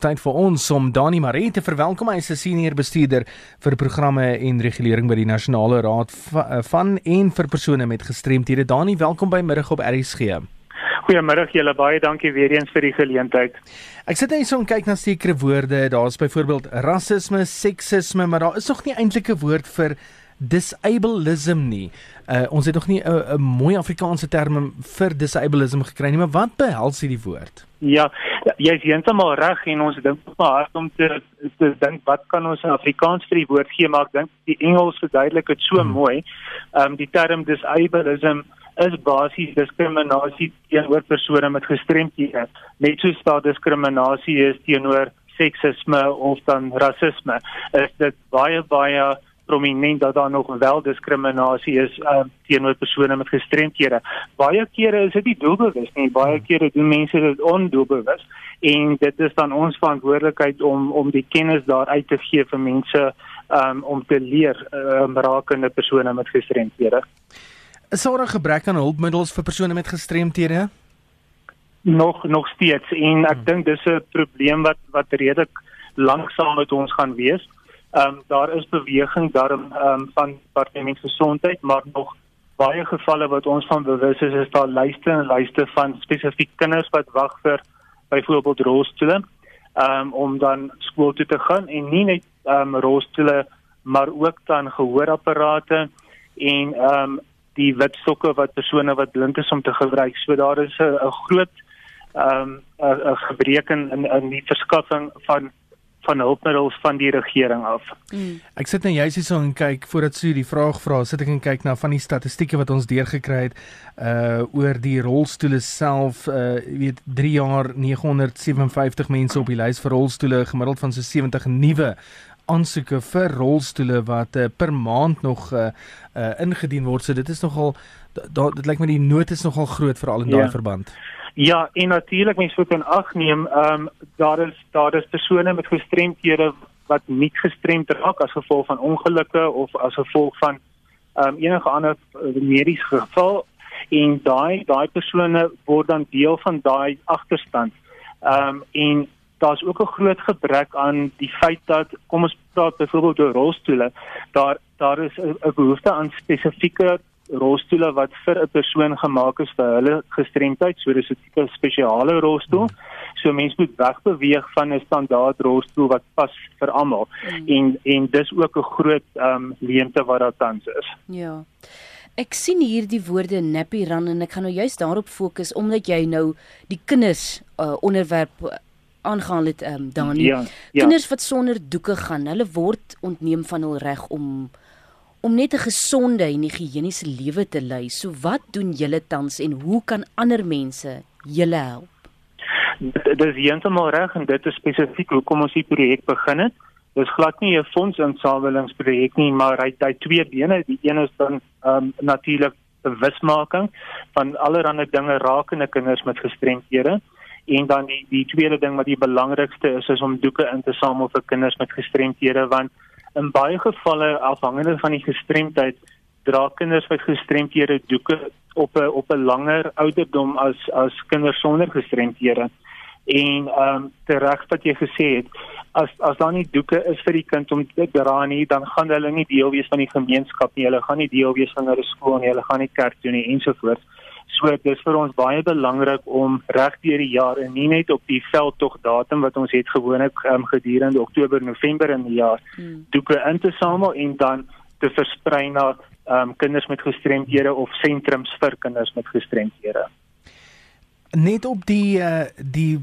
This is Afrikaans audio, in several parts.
Tyd vir ons om Dani Maree te verwelkom as 'n senior bestuurder vir programme en regulering by die Nasionale Raad eh, van en vir persone met gestremthede. Dani, welkom by middag op RSG. Goeiemiddag julle, baie dankie weer eens vir die geleentheid. Ek sit net so en kyk na sekere woorde. Daar's byvoorbeeld rasisme, seksisme, maar daar is nog nie eintlik 'n woord vir disableism nie. Uh, ons het nog nie 'n mooi Afrikaanse term vir disableism gekry nie, maar wat behels hierdie woord? Ja, jy's heeltemal reg en ons dink maar hard om te te dink wat kan ons in Afrikaans vir die woord gee, maar ek dink die Engels verduidelik dit so hmm. mooi. Ehm um, die term disableism is basies diskriminasie teenoor persone met gestremthede. Net soos daar diskriminasie is teenoor seksisme of dan rasisme, is dit baie baie prominent dat daar nog wel diskriminasie is uh, teenoor persone met gestremthede. Baie kere is dit nie doelbewus nie. Baie hmm. kere doen mense dit ondoelbewus en dit is dan ons verantwoordelikheid om om die kennis daar uit te gee vir mense um, om te leer um, rakende persone met gestremthede. Is daar 'n gebrek aan hulpmiddels vir persone met gestremthede? Nog nog steeds en ek hmm. dink dis 'n probleem wat wat redelik lank saam met ons gaan wees. Ehm um, daar is beweging daarom ehm um, van departement gesondheid, maar nog baie gevalle wat ons van bewus is, is daar lyste en lyste van spesifiek kinders wat wag vir byvoorbeeld rolstoele ehm um, om dan skool toe te gaan en nie net ehm um, rolstoele maar ook dan gehoorapparate en ehm um, die witstokke wat persone wat blind is om te gebruik. So daar is 'n groot ehm um, 'n gebrek in in die verskaffing van van hulpmiddels van die regering af. Mm. Ek sit net juist hier so en kyk voordat Sue die vraag vra, sit ek en kyk na van die statistieke wat ons deurgekry het uh oor die rolstoele self, uh jy weet 3 jaar 957 mense op die lys vir rolstoele, gemiddeld van so 70 nuwe aansoeke vir rolstoele wat uh, per maand nog uh, uh ingedien word. So dit is nogal dit lyk my die nood is nogal groot veral in daai ja. verband. Ja, en natuurlik mense moet in ag neem, ehm um, daar is daar is persone met gestremthede wat nie gestremd raak as gevolg van ongelukke of as gevolg van ehm um, enige ander uh, mediese geval en daai daai persone word dan deel van daai agterstand. Ehm um, en daar's ook 'n groot gebrek aan die feit dat kom ons praat byvoorbeeld oor rolstoele, daar daar is 'n behoefte aan spesifieke rolstoele wat vir 'n persoon gemaak is vir hulle gestremdheid, so dis 'n tipe spesiale rolstoel. So mense moet wegbeweeg van 'n standaard rolstoel wat pas vir almal. Mm. En en dis ook 'n groot ehm um, leemte wat daar tans is. Ja. Ek sien hier die woorde nappy run en ek gaan nou juist daarop fokus omdat jy nou die kinders uh, onderwerp aangaan het ehm um, Dani. Ja, ja. Kinders wat sonder doeke gaan, hulle word ontneem van hul reg om om net 'n gesonde en higiëniese lewe te lei. So wat doen julle tans en hoe kan ander mense julle help? Dit is heeltemal reg en dit is spesifiek hoekom ons die projek begin het. Dit is glad nie 'n fondsinsamelingsprojek nie, maar hy het twee bene. Die een is dan ehm um, natuurlik bewusmaking van allerlei dinge rakende kinders met gestremthede en dan die die tweede ding wat die belangrikste is is om doeke in te samel vir kinders met gestremthede want in baie gevalle afhangende van die gestremdheid dra kinders met gestremdhede doeke op 'n op 'n langer ouderdom as as kinders sonder gestremdhede. En ehm um, tereg wat jy gesê het, as as daar nie doeke is vir die kind om te dra nie, dan gaan hulle nie deel wees van die gemeenskap nie. Hulle gaan nie deel wees van hulle skool nie. Hulle gaan nie kerk toe nie ensovoorts. So dit is vir ons baie belangrik om reg deur die jaar en nie net op die veldtog datum wat ons het gewoonlik um, gedurende Oktober, November in die jaar hmm. doeke in te samel en dan te versprei na um, kinders met gestremdhede of sentrums vir kinders met gestremdhede. Net op die uh, die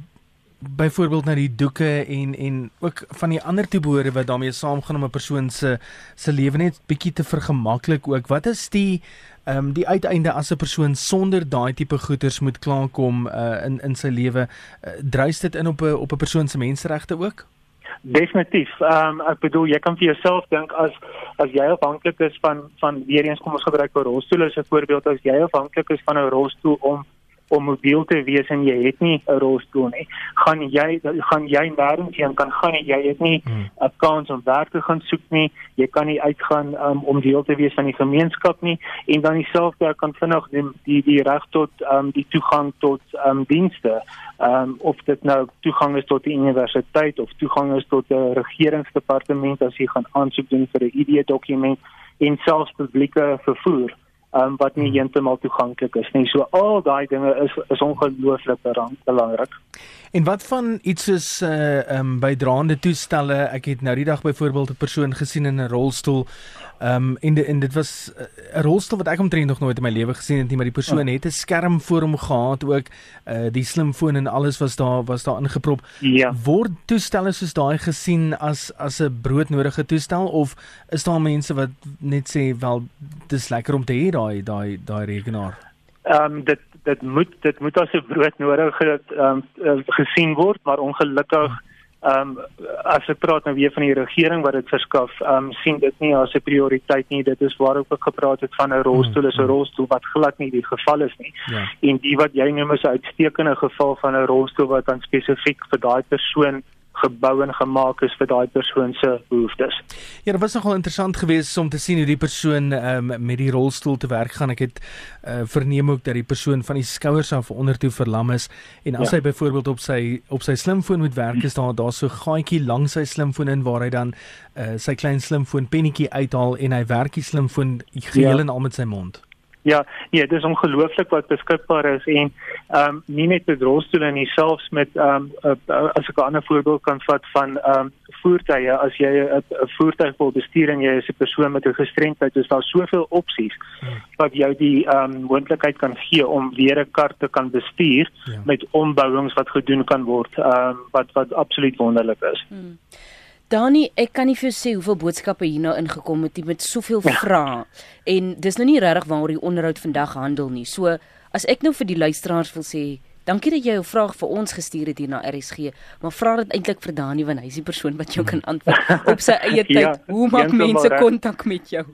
byvoorbeeld na die doeke en en ook van die ander toebehore wat daarmee saamgaan om 'n persoon se se lewe net bietjie te vergemaklik ook. Wat is die ehm um, die uiteinde as 'n persoon sonder daai tipe goeders moet klaarkom uh, in in sy lewe? Uh, Druis dit in op 'n op 'n persoon se menseregte ook? Definitief. Ehm um, ek bedoel jy kan vir jouself dink as as jy afhanklik is van van weer eens kom ons gebruik 'n rolstoel as 'n voorbeeld as jy afhanklik is van 'n rolstoel om om mobiel te wees en jy het nie 'n rolstoel nie, gaan jy gaan jy nêrens heen kan gaan nie. Jy het nie 'n hmm. kans om werk te gaan soek nie. Jy kan nie uitgaan um, om deel te wees van die gemeenskap nie en dan dieselfde kan vinnig die die, die reg tot um, die toegang tot um, dienste um, of dit nou toegang is tot die universiteit of toegang is tot 'n regeringsdepartement as jy gaan aansoek doen vir 'n ID-dokument en selfs publieke vervoer um, wat nie hmm. heeltemal toeganklik is nie. So al daai dinge is is ongelooflik belangrik. En wat van iets soos uh um bydraende toestelle? Ek het nou die dag byvoorbeeld 'n persoon gesien in 'n rolstoel. Um en de, en dit was eh, 'n uh, rolstoel wat ek omtrent nog nooit in my lewe gesien het nie, maar die persoon ja. het 'n skerm voor hom gehad ook. Uh die slimfoon en alles was daar was daar ingeprop. Ja. Word toestelle soos daai gesien as as 'n broodnodige toestel of is daar mense wat net sê wel dis lekker om te hê daai daai daai rekenaar? Ehm um, dit dit moet dit moet as 'n broodnodige ehm um, gesien word, maar ongelukkig ehm um, as ek praat nou weer van die regering wat dit verskaf, ehm um, sien dit nie as 'n prioriteit nie. Dit is waar ook gepraat het van 'n rolstoel is 'n rolstoel wat glad nie die geval is nie. Ja. En die wat jy noem is 'n uitstekende geval van 'n rolstoel wat dan spesifiek vir daai persoon gebou en gemaak is vir daai persoon se behoeftes. Ja, dit was nogal interessant geweest om te sien hoe die persoon um, met die rolstoel te werk gaan. Ek het uh, verneem ook dat die persoon van die skouers af ondertoe verlam is en as ja. hy byvoorbeeld op sy op sy slimfoon moet werk, is daar daar so gaatjie langs sy slimfoon in waar hy dan uh, sy klein slimfoon pennetjie uithaal en hy werk die slimfoon geheel ja. en al met sy mond. Ja, nee, dit is ongelooflik wat beskikbaar is en ehm um, nie net met rolstoele nie, selfs met ehm um, as ek 'n ander voorbeeld kan vat van ehm um, voertuie, as jy 'n voertuig wil bestuur en jy is 'n persoon met 'n gestremdheid, is daar soveel opsies wat jou die ehm um, moontlikheid kan gee om weer 'n kar te kan bestuur ja. met ombouings wat gedoen kan word, ehm um, wat wat absoluut wonderlik is. Hmm. Dani, ek kan nie vir jou sê hoeveel boodskappe hier nou ingekom het met soveel ja. vrae. En dis nou nie regtig waaroor die onderhoud vandag handel nie. So as ek nou vir die luisteraars wil sê, dankie dat jy jou vraag vir ons gestuur het hier na RSG, maar vra dit eintlik vir Dani want hy is die persoon wat jou kan antwoord op sy eie tyd. Ja, Hoe maak mense kontak met jou?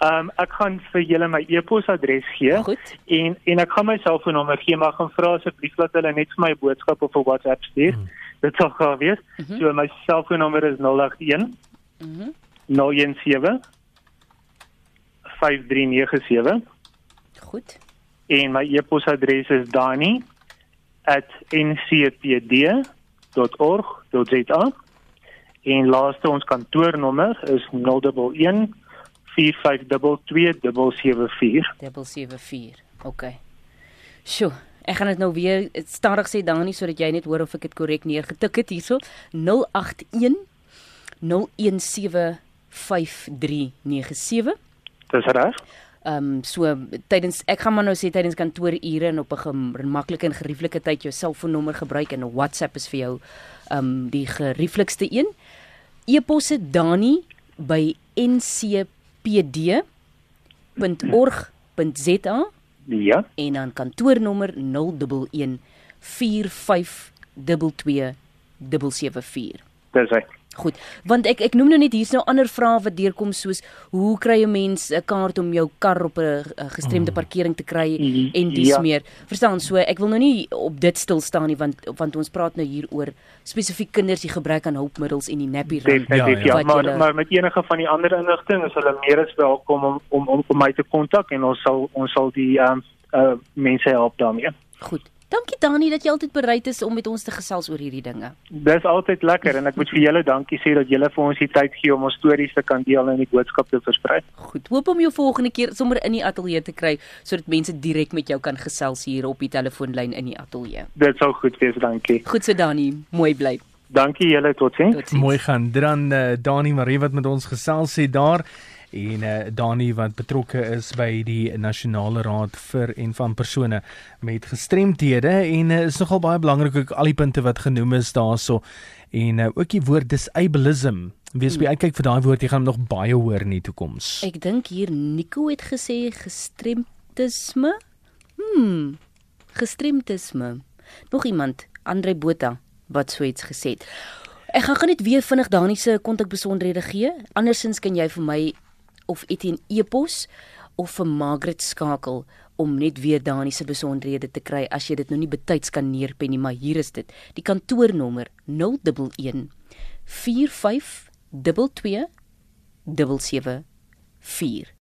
Ehm um, ek gaan vir julle my e-posadres gee Goed. en en ek gaan my selfoonnommer gee maar gaan vra asseblief dat hulle net vir my boodskap of 'n WhatsApp stuur. Hmm dit sal gou wees. Mm -hmm. So my selfoonnommer is 081 mhm 017 5397. Goed. En my e-posadres is dani@ncpd.org.za. En laaste ons kantoornommer is 011 4522774. 774. OK. Sjoe, Ek gaan dit nou weer stadig sê dan nie sodat jy net hoor of ek dit korrek neergetik het hierso 081 017 5397 Dis reg. Ehm um, so tydens ek gaan maar nou sê tydens kantoorure en op 'n gemaklike en gerieflike tyd jou selfoonnommer gebruik en WhatsApp is vir jou ehm um, die gerieflikste een. E-posse Dani by ncpd.org.za Ja. En dan kantoornommer 011 4522 774. Dis hy. Goed, want ek ek noem nou net hier's nou ander vrae wat deurkom soos hoe kry 'n mens 'n kaart om jou kar op 'n gestremde mm. parkering te kry en dis ja. meer. Verstaan, so ek wil nou nie op dit stil staan nie want want ons praat nou hier oor spesifiek kinders die gebrek aan hulpmiddels en die nappy run. Ja, ja. ja maar jylle... maar met enige van die ander inligting is hulle meer as welkom om om om, om my te kontak en ons sal ons sal die ehm um, uh, mense help daarmee. Goed. Dankie Dani dat jy altyd bereid is om met ons te gesels oor hierdie dinge. Dis altyd lekker en ek moet vir julle dankie sê dat julle vir ons die tyd gee om ons stories te kan deel en die boodskap te versprei. Goed. Hoop om jou volgende keer sommer in die ateljee te kry sodat mense direk met jou kan gesels hier op die telefoonlyn in die ateljee. Dit sou goed wees, dankie. Goed so Dani, mooi bly. Dankie julle totsiens. Tot mooi gaan. Dan uh, Dani Marie wat met ons gesels het daar en uh, Dani wat betrokke is by die nasionale raad vir en van persone met gestremthede. En uh, is nogal baie belangrik ook al die punte wat genoem is daarso. En uh, ook die woord disableism. Wees by hmm. uitkyk vir daai woord. Jy gaan nog baie hoor in die toekoms. Ek dink hier Nico het gesê gestremtisme. Hm gestremtisme. Nog iemand? Andre Botha wat so iets gesê het. Ek gaan net weer vinnig Dani se kontakbesonderhede gee. Andersins kan jy vir my of Etienne Epos of vir Margaret skakel om net weer Dani se besonderhede te kry as jy dit nou nie betyds kan neerpen nie, maar hier is dit. Die kantoornommer 011 4522 77 4